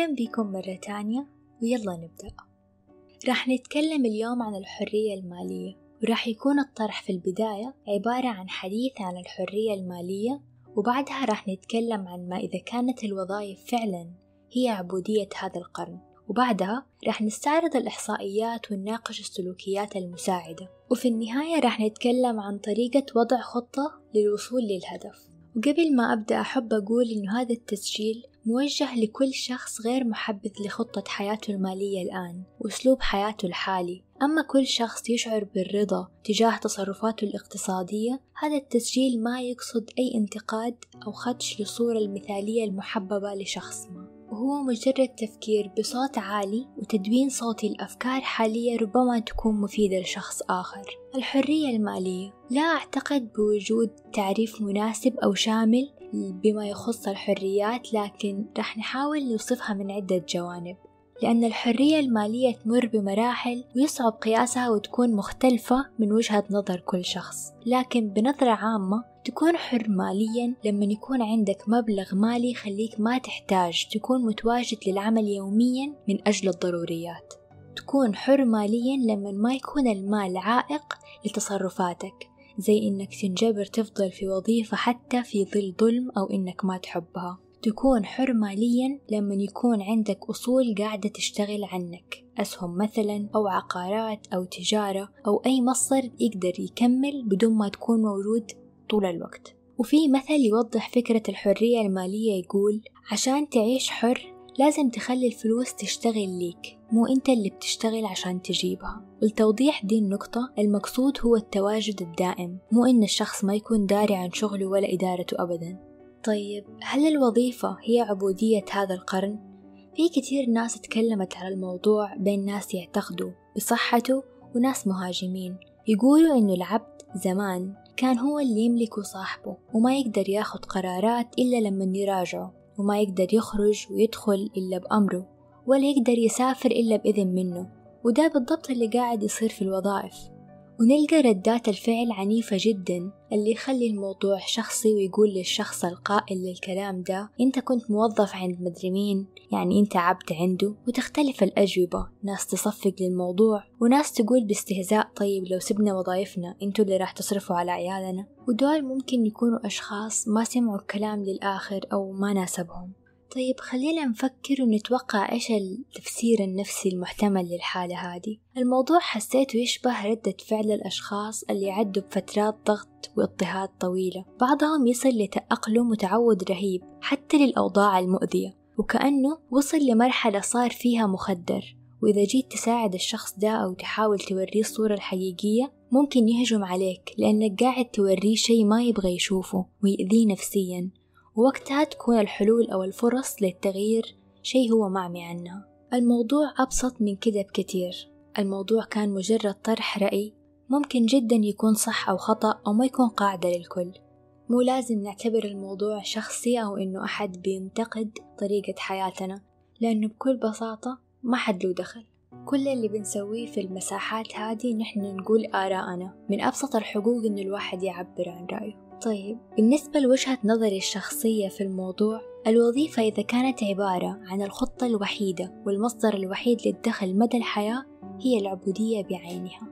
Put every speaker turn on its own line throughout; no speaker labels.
أهلا بكم مرة تانية ويلا نبدأ. راح نتكلم اليوم عن الحرية المالية وراح يكون الطرح في البداية عبارة عن حديث عن الحرية المالية وبعدها راح نتكلم عن ما إذا كانت الوظائف فعلا هي عبودية هذا القرن. وبعدها راح نستعرض الإحصائيات ونناقش السلوكيات المساعدة. وفي النهاية راح نتكلم عن طريقة وضع خطة للوصول للهدف. وقبل ما أبدأ أحب أقول إنه هذا التسجيل موجه لكل شخص غير محبذ لخطة حياته المالية الآن وأسلوب حياته الحالي. أما كل شخص يشعر بالرضا تجاه تصرفاته الاقتصادية هذا التسجيل ما يقصد أي انتقاد أو خدش للصورة المثالية المحببة لشخص ما. وهو مجرد تفكير بصوت عالي وتدوين صوتي لأفكار حالية ربما تكون مفيدة لشخص آخر. الحرية المالية. لا أعتقد بوجود تعريف مناسب أو شامل بما يخص الحريات لكن رح نحاول نوصفها من عدة جوانب. لأن الحرية المالية تمر بمراحل ويصعب قياسها وتكون مختلفة من وجهة نظر كل شخص. لكن بنظرة عامة تكون حر ماليا لما يكون عندك مبلغ مالي يخليك ما تحتاج تكون متواجد للعمل يوميا من أجل الضروريات. تكون حر ماليا لما ما يكون المال عائق لتصرفاتك. زي إنك تنجبر تفضل في وظيفة حتى في ظل ظلم أو إنك ما تحبها. تكون حر ماليا لما يكون عندك أصول قاعدة تشتغل عنك. أسهم مثلا أو عقارات أو تجارة أو أي مصدر يقدر يكمل بدون ما تكون موجود طول الوقت. وفي مثل يوضح فكرة الحرية المالية يقول عشان تعيش حر لازم تخلي الفلوس تشتغل ليك مو انت اللي بتشتغل عشان تجيبها. ولتوضيح دي النقطة المقصود هو التواجد الدائم مو إن الشخص ما يكون داري عن شغله ولا إدارته أبدا. طيب هل الوظيفة هي عبودية هذا القرن؟ في كتير ناس تكلمت على الموضوع بين ناس يعتقدوا بصحته وناس مهاجمين. يقولوا إنه العبد زمان كان هو اللي يملكه صاحبه وما يقدر ياخد قرارات إلا لما يراجعه. وما يقدر يخرج ويدخل إلا بأمره ولا يقدر يسافر إلا بإذن منه وده بالضبط اللي قاعد يصير في الوظائف. ونلقى ردات الفعل عنيفة جدا اللي يخلي الموضوع شخصي ويقول للشخص القائل للكلام ده أنت كنت موظف عند مدري مين يعني أنت عبد عنده وتختلف الأجوبة ناس تصفق للموضوع وناس تقول باستهزاء طيب لو سبنا وظايفنا أنتوا اللي راح تصرفوا على عيالنا. ودول ممكن يكونوا أشخاص ما سمعوا الكلام للآخر أو ما ناسبهم. طيب خلينا نفكر ونتوقع إيش التفسير النفسي المحتمل للحالة هذه. الموضوع حسيته يشبه ردة فعل الأشخاص اللي عدوا بفترات ضغط واضطهاد طويلة. بعضهم يصل لتأقلم وتعود رهيب حتى للأوضاع المؤذية. وكأنه وصل لمرحلة صار فيها مخدر. وإذا جيت تساعد الشخص ده أو تحاول توريه الصورة الحقيقية ممكن يهجم عليك لأنك قاعد توريه شي ما يبغى يشوفه ويأذيه نفسيا. ووقتها تكون الحلول أو الفرص للتغيير شيء هو معمي عنها الموضوع أبسط من كده بكتير الموضوع كان مجرد طرح رأي ممكن جدا يكون صح أو خطأ أو ما يكون قاعدة للكل. مو لازم نعتبر الموضوع شخصي أو إنه أحد بينتقد طريقة حياتنا لأنه بكل بساطة ما حد له دخل. كل اللي بنسويه في المساحات هذه نحن نقول آراءنا من أبسط الحقوق إن الواحد يعبر عن رأيه. طيب بالنسبة لوجهة نظري الشخصية في الموضوع الوظيفة إذا كانت عبارة عن الخطة الوحيدة والمصدر الوحيد للدخل مدى الحياة هي العبودية بعينها.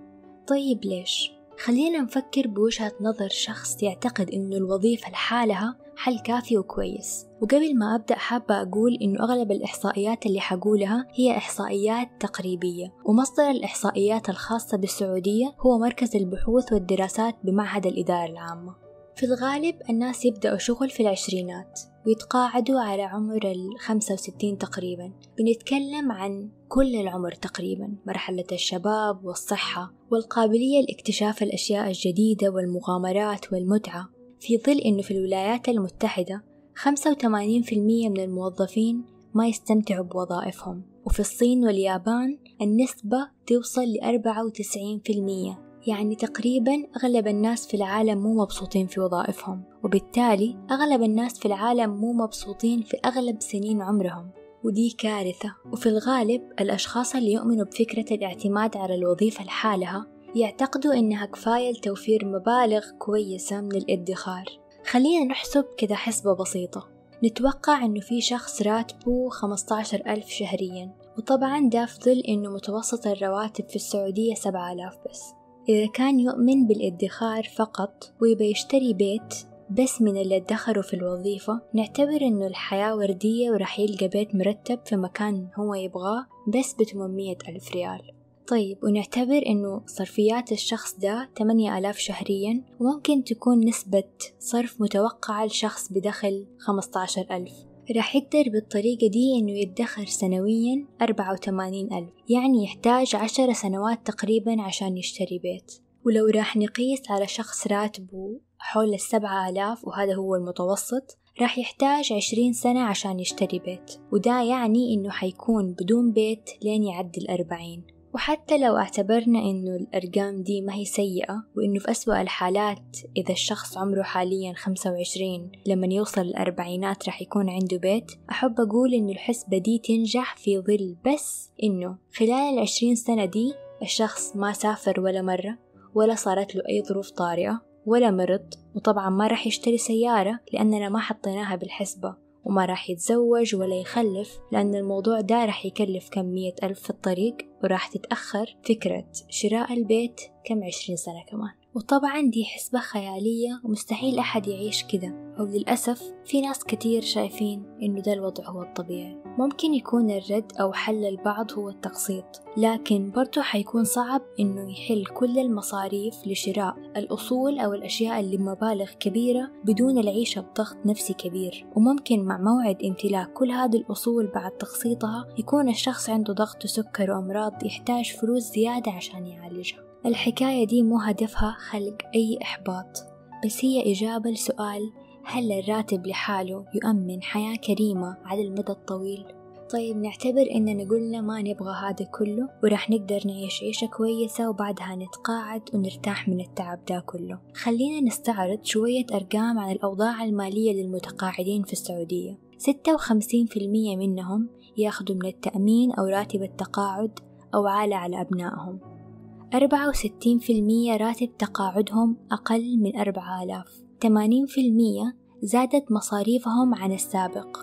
طيب ليش؟ خلينا نفكر بوجهة نظر شخص يعتقد إنه الوظيفة لحالها حل كافي وكويس. وقبل ما أبدأ حابة أقول إنه أغلب الإحصائيات اللي حقولها هي إحصائيات تقريبية ومصدر الإحصائيات الخاصة بالسعودية هو مركز البحوث والدراسات بمعهد الإدارة العامة. في الغالب الناس يبدأوا شغل في العشرينات ويتقاعدوا على عمر الخمسة وستين تقريبا. بنتكلم عن كل العمر تقريبا مرحلة الشباب والصحة والقابلية لاكتشاف الأشياء الجديدة والمغامرات والمتعة. في ظل أنه في الولايات المتحدة 85% من الموظفين ما يستمتعوا بوظائفهم. وفي الصين واليابان النسبة توصل لأربعة وتسعين في المية. يعني تقريبا أغلب الناس في العالم مو مبسوطين في وظائفهم وبالتالي أغلب الناس في العالم مو مبسوطين في أغلب سنين عمرهم. ودي كارثة. وفي الغالب الأشخاص اللي يؤمنوا بفكرة الاعتماد على الوظيفة لحالها يعتقدوا إنها كفاية لتوفير مبالغ كويسة من الادخار. خلينا نحسب كذا حسبة بسيطة. نتوقع إنه في شخص راتبه 15 ألف شهريا وطبعا ده في ظل إنه متوسط الرواتب في السعودية 7000 بس. إذا كان يؤمن بالادخار فقط ويبى يشتري بيت بس من اللي ادخروا في الوظيفة نعتبر إنه الحياة وردية وراح يلقى بيت مرتب في مكان هو يبغاه بس بثمانمية ألف ريال. طيب ونعتبر إنه صرفيات الشخص ده تمانية آلاف شهريا وممكن تكون نسبة صرف متوقعة لشخص بدخل خمسة عشر ألف. راح يقدر بالطريقة دي إنه يدخر سنويا أربعة وثمانين ألف يعني يحتاج عشر سنوات تقريبا عشان يشتري بيت. ولو راح نقيس على شخص راتبه حول السبعة آلاف وهذا هو المتوسط راح يحتاج عشرين سنة عشان يشتري بيت. وده يعني إنه حيكون بدون بيت لين يعدي الأربعين. وحتى لو اعتبرنا إنه الأرقام دي ما هي سيئة وإنه في أسوأ الحالات إذا الشخص عمره حاليا خمسة وعشرين لما يوصل الأربعينات راح يكون عنده بيت أحب أقول إنه الحسبة دي تنجح في ظل بس إنه خلال العشرين سنة دي الشخص ما سافر ولا مرة ولا صارت له أي ظروف طارئة ولا مرض وطبعا ما راح يشتري سيارة لأننا ما حطيناها بالحسبة. وما راح يتزوج ولا يخلف لأن الموضوع ده راح يكلف كم مية ألف في الطريق وراح تتأخر فكرة شراء البيت كم عشرين سنة كمان. وطبعا دي حسبة خيالية ومستحيل أحد يعيش كده. أو للأسف في ناس كتير شايفين إنه ده الوضع هو الطبيعي. ممكن يكون الرد أو حل البعض هو التقسيط لكن برضو حيكون صعب إنه يحل كل المصاريف لشراء الأصول أو الأشياء اللي بمبالغ كبيرة بدون العيشة بضغط نفسي كبير. وممكن مع موعد امتلاك كل هذه الأصول بعد تقسيطها يكون الشخص عنده ضغط وسكر وأمراض يحتاج فلوس زيادة عشان يعالجها. الحكاية دي مو هدفها خلق أي إحباط بس هي إجابة لسؤال هل الراتب لحاله يؤمن حياة كريمة على المدى الطويل؟ طيب نعتبر إننا قلنا ما نبغى هذا كله وراح نقدر نعيش عيشة كويسة وبعدها نتقاعد ونرتاح من التعب ده كله. خلينا نستعرض شوية أرقام عن الأوضاع المالية للمتقاعدين في السعودية. ستة وخمسين في المية منهم ياخدوا من التأمين أو راتب التقاعد أو عالة على أبنائهم. أربعة وستين في المية راتب تقاعدهم أقل من أربعة آلاف. تمانين في المية زادت مصاريفهم عن السابق.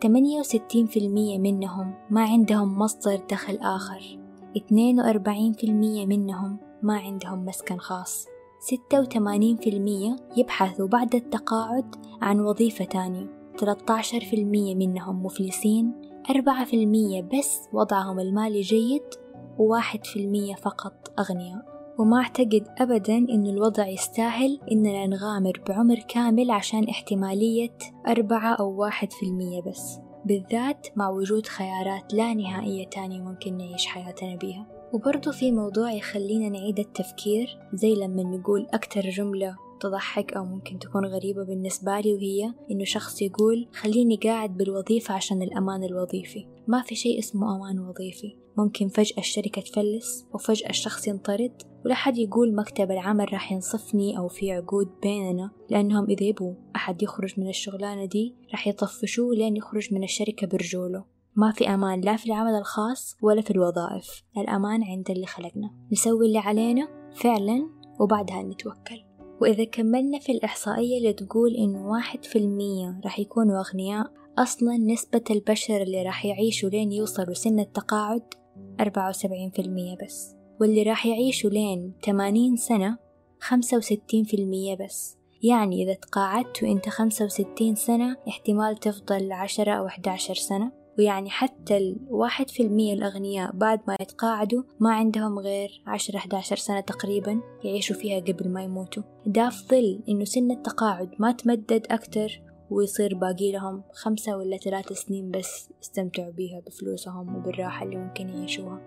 تمانية وستين في المية منهم ما عندهم مصدر دخل آخر. اثنين وأربعين في المية منهم ما عندهم مسكن خاص. ستة وثمانين في المية يبحثوا بعد التقاعد عن وظيفة تانية. عشر في المية منهم مفلسين. أربعة في المية بس وضعهم المالي جيد. وواحد في المية فقط أغنياء. وما أعتقد أبدا إن الوضع يستاهل إننا نغامر بعمر كامل عشان احتمالية أربعة أو واحد في المية بس. بالذات مع وجود خيارات لا نهائية تانية ممكن نعيش حياتنا بيها. وبرضو في موضوع يخلينا نعيد التفكير زي لما نقول أكتر جملة تضحك أو ممكن تكون غريبة بالنسبة لي وهي إنه شخص يقول خليني قاعد بالوظيفة عشان الأمان الوظيفي. ما في شيء اسمه أمان وظيفي. ممكن فجأة الشركة تفلس وفجأة الشخص ينطرد ولا حد يقول مكتب العمل راح ينصفني أو في عقود بيننا لأنهم إذا يبغوا أحد يخرج من الشغلانة دي راح يطفشوه لين يخرج من الشركة برجوله. ما في أمان لا في العمل الخاص ولا في الوظائف. الأمان عند اللي خلقنا. نسوي اللي علينا فعلا وبعدها نتوكل. وإذا كملنا في الإحصائية اللي تقول إنه واحد في المية راح يكونوا أغنياء أصلا نسبة البشر اللي راح يعيشوا لين يوصلوا سن التقاعد أربعة وسبعين في المية بس. واللي راح يعيشوا لين تمانين سنة خمسة وستين في المية بس. يعني إذا تقاعدت وإنت خمسة وستين سنة احتمال تفضل عشرة أو أحد عشر سنة. ويعني حتى الواحد في المية الأغنياء بعد ما يتقاعدوا ما عندهم غير عشرة أحد عشر سنة تقريبا يعيشوا فيها قبل ما يموتوا. ده في ظل إنه سن التقاعد ما تمدد أكتر ويصير باقي لهم خمسة ولا ثلاث سنين بس يستمتعوا بيها بفلوسهم وبالراحة اللي ممكن يعيشوها.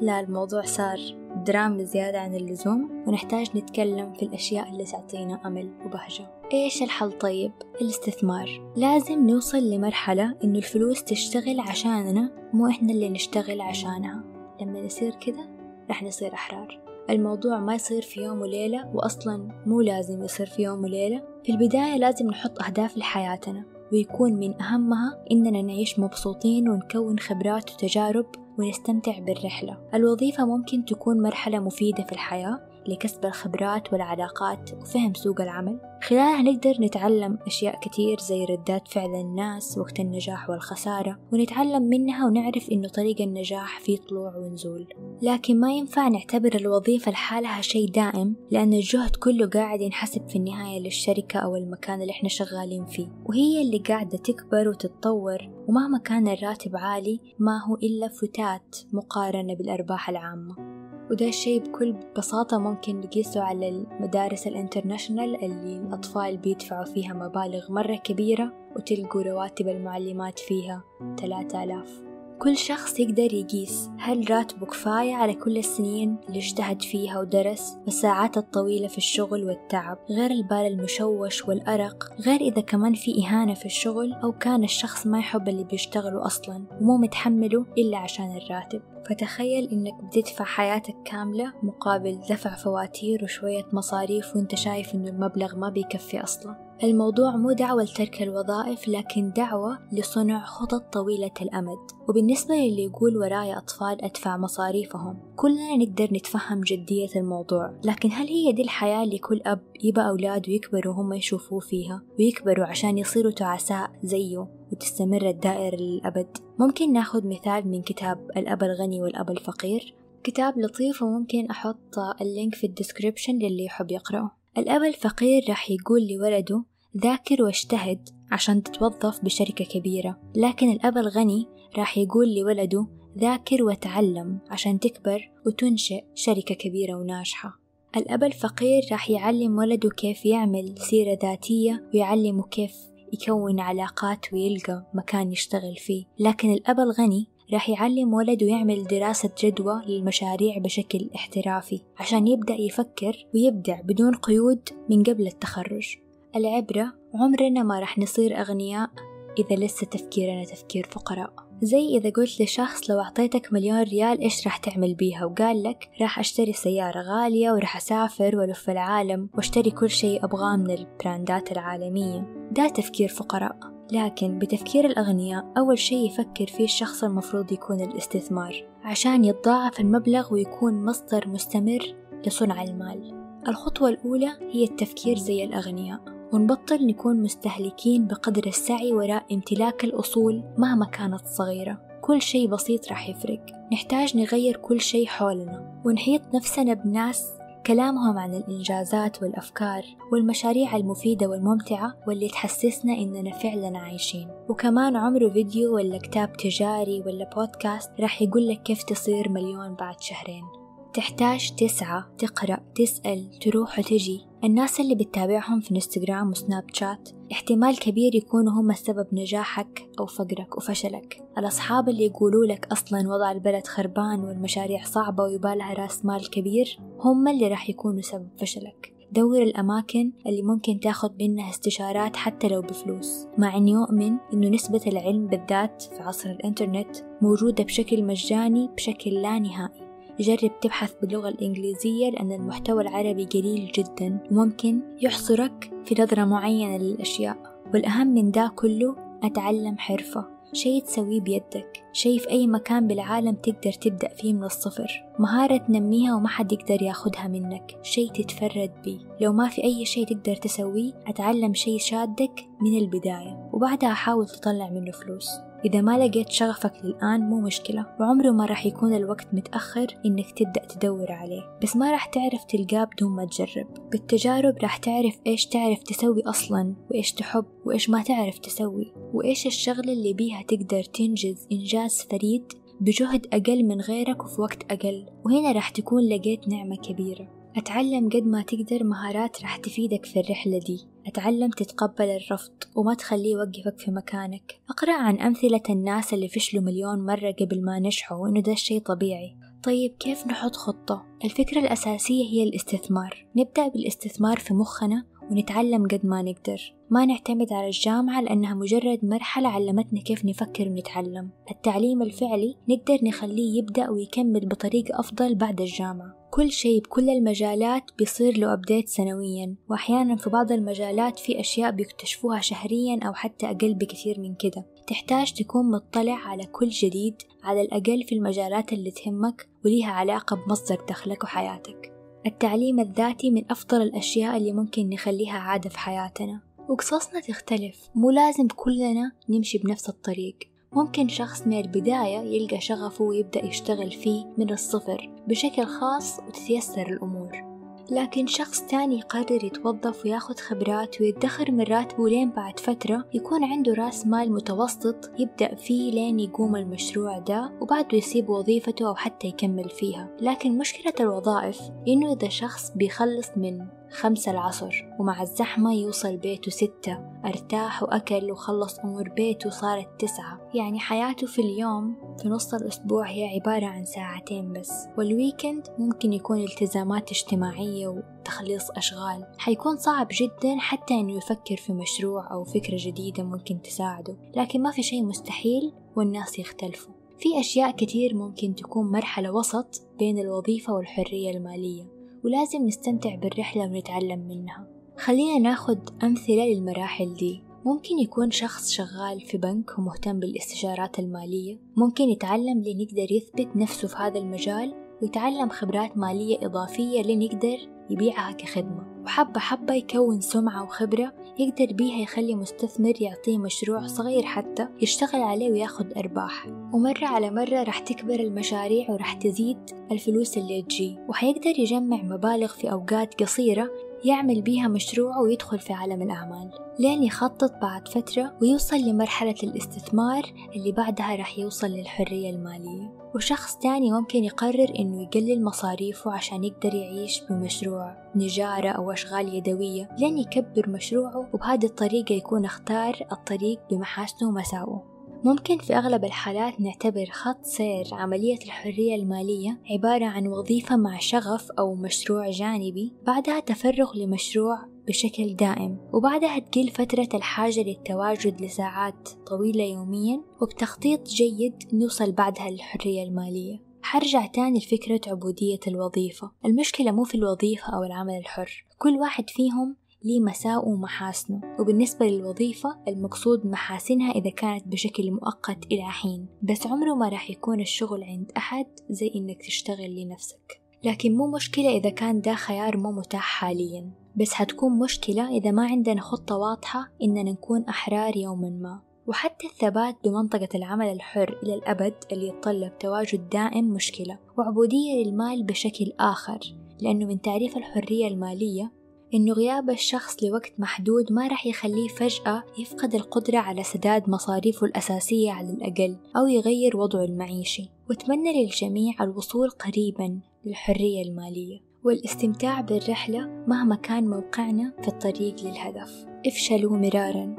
لا الموضوع صار درامي زيادة عن اللزوم ونحتاج نتكلم في الأشياء اللي تعطينا أمل وبهجة. إيش الحل طيب؟ الاستثمار. لازم نوصل لمرحلة إنه الفلوس تشتغل عشاننا مو إحنا اللي نشتغل عشانها. لما نصير كده رح نصير أحرار. الموضوع ما يصير في يوم وليلة وأصلا مو لازم يصير في يوم وليلة. في البداية لازم نحط أهداف لحياتنا ويكون من أهمها إننا نعيش مبسوطين ونكون خبرات وتجارب ونستمتع بالرحلة. الوظيفة ممكن تكون مرحلة مفيدة في الحياة لكسب الخبرات والعلاقات وفهم سوق العمل. خلالها نقدر نتعلم أشياء كتير زي ردات فعل الناس وقت النجاح والخسارة ونتعلم منها ونعرف إنه طريق النجاح فيه طلوع ونزول. لكن ما ينفع نعتبر الوظيفة لحالها شيء دائم لأن الجهد كله قاعد ينحسب في النهاية للشركة أو المكان اللي إحنا شغالين فيه. وهي اللي قاعدة تكبر وتتطور ومهما كان الراتب عالي ما هو إلا فتات مقارنة بالأرباح العامة. وده الشيء بكل بساطة ممكن نقيسه على المدارس الانترناشنال اللي الأطفال بيدفعوا فيها مبالغ مرة كبيرة وتلقوا رواتب المعلمات فيها ثلاثة آلاف. كل شخص يقدر يقيس هل راتبه كفاية على كل السنين اللي اجتهد فيها ودرس والساعات الطويلة في الشغل والتعب غير البال المشوش والأرق غير إذا كمان في إهانة في الشغل أو كان الشخص ما يحب اللي بيشتغله أصلا ومو متحمله إلا عشان الراتب. فتخيل إنك بتدفع حياتك كاملة مقابل دفع فواتير وشوية مصاريف وإنت شايف إنه المبلغ ما بيكفي أصلا. الموضوع مو دعوة لترك الوظائف لكن دعوة لصنع خطط طويلة الأمد. وبالنسبة للي يقول ورايا أطفال أدفع مصاريفهم كلنا نقدر نتفهم جدية الموضوع. لكن هل هي دي الحياة اللي كل أب يبى أولاده يكبروا هم يشوفوه فيها؟ ويكبروا عشان يصيروا تعساء زيه وتستمر الدائرة للأبد. ممكن ناخد مثال من كتاب الأب الغني والأب الفقير؟ كتاب لطيف وممكن أحط ال link في ال description للي يحب يقرأه. الأب الفقير راح يقول لولده ذاكر واجتهد عشان تتوظف بشركة كبيرة. لكن الأب الغني راح يقول لولده ذاكر وتعلم عشان تكبر وتنشئ شركة كبيرة وناجحة. الأب الفقير راح يعلم ولده كيف يعمل سيرة ذاتية ويعلمه كيف يكون علاقات ويلقى مكان يشتغل فيه. لكن الأب الغني راح يعلم ولده يعمل دراسة جدوى للمشاريع بشكل احترافي عشان يبدأ يفكر ويبدع بدون قيود من قبل التخرج. العبرة عمرنا ما راح نصير أغنياء إذا لسه تفكيرنا تفكير فقراء. زي إذا قلت لشخص لو أعطيتك مليون ريال إيش راح تعمل بيها؟ وقال لك راح أشتري سيارة غالية وراح أسافر وألف العالم وأشتري كل شيء أبغاه من البراندات العالمية. ده تفكير فقراء. لكن بتفكير الأغنياء أول شيء يفكر فيه الشخص المفروض يكون الاستثمار عشان يتضاعف المبلغ ويكون مصدر مستمر لصنع المال. الخطوة الأولى هي التفكير زي الأغنياء. ونبطل نكون مستهلكين بقدر السعي وراء امتلاك الأصول مهما كانت صغيرة. كل شيء بسيط راح يفرق. نحتاج نغير كل شيء حولنا. ونحيط نفسنا بناس كلامهم عن الإنجازات والأفكار والمشاريع المفيدة والممتعة واللي تحسسنا إننا فعلا عايشين. وكمان عمره فيديو ولا كتاب تجاري ولا بودكاست راح يقولك كيف تصير مليون بعد شهرين. تحتاج تسعى تقرأ تسأل تروح وتجي. الناس اللي بتتابعهم في انستغرام وسناب شات احتمال كبير يكونوا هم السبب نجاحك أو فقرك وفشلك الأصحاب اللي يقولوا لك أصلا وضع البلد خربان والمشاريع صعبة ويبالها رأس مال كبير هم اللي راح يكونوا سبب فشلك. دور الأماكن اللي ممكن تاخد منها استشارات حتى لو بفلوس. مع أني أؤمن أنه نسبة العلم بالذات في عصر الإنترنت موجودة بشكل مجاني بشكل لا نهائي. جرب تبحث باللغة الإنجليزية لأن المحتوى العربي قليل جدا وممكن يحصرك في نظرة معينة للأشياء. والأهم من ده كله أتعلم حرفة شيء تسويه بيدك شيء في أي مكان بالعالم تقدر تبدأ فيه من الصفر. مهارة تنميها وما حد يقدر ياخدها منك شيء تتفرد بيه. لو ما في أي شيء تقدر تسويه أتعلم شيء شادك من البداية. وبعدها حاول تطلع منه فلوس. إذا ما لقيت شغفك للآن مو مشكلة وعمره ما راح يكون الوقت متأخر إنك تبدأ تدور عليه. بس ما راح تعرف تلقاه بدون ما تجرب. بالتجارب راح تعرف إيش تعرف تسوي أصلا وإيش تحب وإيش ما تعرف تسوي. وإيش الشغلة اللي بيها تقدر تنجز إنجاز فريد بجهد أقل من غيرك وفي وقت أقل. وهنا راح تكون لقيت نعمة كبيرة. أتعلم قد ما تقدر مهارات راح تفيدك في الرحلة دي. أتعلم تتقبل الرفض وما تخليه يوقفك في مكانك. أقرأ عن أمثلة الناس اللي فشلوا مليون مرة قبل ما نجحوا وإنه ده الشي طبيعي. طيب كيف نحط خطة؟ الفكرة الأساسية هي الاستثمار. نبدأ بالاستثمار في مخنا ونتعلم قد ما نقدر. ما نعتمد على الجامعة لأنها مجرد مرحلة علمتنا كيف نفكر ونتعلم. التعليم الفعلي نقدر نخليه يبدأ ويكمل بطريقة أفضل بعد الجامعة. كل شيء بكل المجالات بيصير له أبديت سنويا وأحيانا في بعض المجالات في أشياء بيكتشفوها شهريا أو حتى أقل بكثير من كده. تحتاج تكون مطلع على كل جديد على الأقل في المجالات اللي تهمك وليها علاقة بمصدر دخلك وحياتك. التعليم الذاتي من أفضل الأشياء اللي ممكن نخليها عادة في حياتنا. وقصصنا تختلف مو لازم كلنا نمشي بنفس الطريق. ممكن شخص من البداية يلقى شغفه ويبدأ يشتغل فيه من الصفر بشكل خاص وتتيسر الأمور. لكن شخص تاني يقرر يتوظف وياخد خبرات ويدخر من راتبه لين بعد فترة يكون عنده رأس مال متوسط يبدأ فيه لين يقوم المشروع ده وبعده يسيب وظيفته أو حتى يكمل فيها. لكن مشكلة الوظائف إنه إذا شخص بيخلص من خمسة العصر ومع الزحمة يوصل بيته ستة. أرتاح وأكل وخلص أمور بيته صارت تسعة. يعني حياته في اليوم في نص الأسبوع هي عبارة عن ساعتين بس. والويكند ممكن يكون التزامات اجتماعية وتخليص أشغال. حيكون صعب جدا حتى إنه يفكر في مشروع أو فكرة جديدة ممكن تساعده. لكن ما في شيء مستحيل والناس يختلفوا. في أشياء كتير ممكن تكون مرحلة وسط بين الوظيفة والحرية المالية. ولازم نستمتع بالرحلة ونتعلم منها. خلينا ناخد أمثلة للمراحل دي. ممكن يكون شخص شغال في بنك ومهتم بالاستشارات المالية. ممكن يتعلم لين يقدر يثبت نفسه في هذا المجال ويتعلم خبرات مالية إضافية لين يقدر يبيعها كخدمة. وحبة حبة يكون سمعة وخبرة يقدر بيها يخلي مستثمر يعطيه مشروع صغير حتى يشتغل عليه وياخد أرباح. ومرة على مرة راح تكبر المشاريع وراح تزيد الفلوس اللي تجي. وحيقدر يجمع مبالغ في أوقات قصيرة يعمل بيها مشروع ويدخل في عالم الأعمال لين يخطط بعد فترة ويوصل لمرحلة الاستثمار اللي بعدها راح يوصل للحرية المالية. وشخص تاني ممكن يقرر إنه يقلل مصاريفه عشان يقدر يعيش بمشروع نجارة أو أشغال يدوية لين يكبر مشروعه وبهذه الطريقة يكون اختار الطريق بمحاسنه ومساوئه. ممكن في أغلب الحالات نعتبر خط سير عملية الحرية المالية عبارة عن وظيفة مع شغف أو مشروع جانبي بعدها تفرغ لمشروع بشكل دائم وبعدها تقل فترة الحاجة للتواجد لساعات طويلة يوميا وبتخطيط جيد نوصل بعدها للحرية المالية. حرجع تاني لفكرة عبودية الوظيفة. المشكلة مو في الوظيفة أو العمل الحر. كل واحد فيهم ليه مساوئه ومحاسنه. وبالنسبة للوظيفة المقصود محاسنها إذا كانت بشكل مؤقت إلى حين. بس عمره ما راح يكون الشغل عند أحد زي إنك تشتغل لنفسك. لكن مو مشكلة إذا كان ده خيار مو متاح حاليا. بس حتكون مشكلة إذا ما عندنا خطة واضحة إننا نكون أحرار يوما ما. وحتى الثبات بمنطقة العمل الحر إلى الأبد اللي يتطلب تواجد دائم مشكلة. وعبودية للمال بشكل آخر لأنه من تعريف الحرية المالية إنه غياب الشخص لوقت محدود ما راح يخليه فجأة يفقد القدرة على سداد مصاريفه الأساسية على الأقل أو يغير وضعه المعيشي. وأتمنى للجميع الوصول قريبا للحرية المالية والاستمتاع بالرحلة مهما كان موقعنا في الطريق للهدف. افشلوا مرارا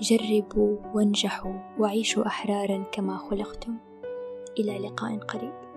جربوا وانجحوا وعيشوا أحرارا كما خلقتم. إلى لقاء قريب.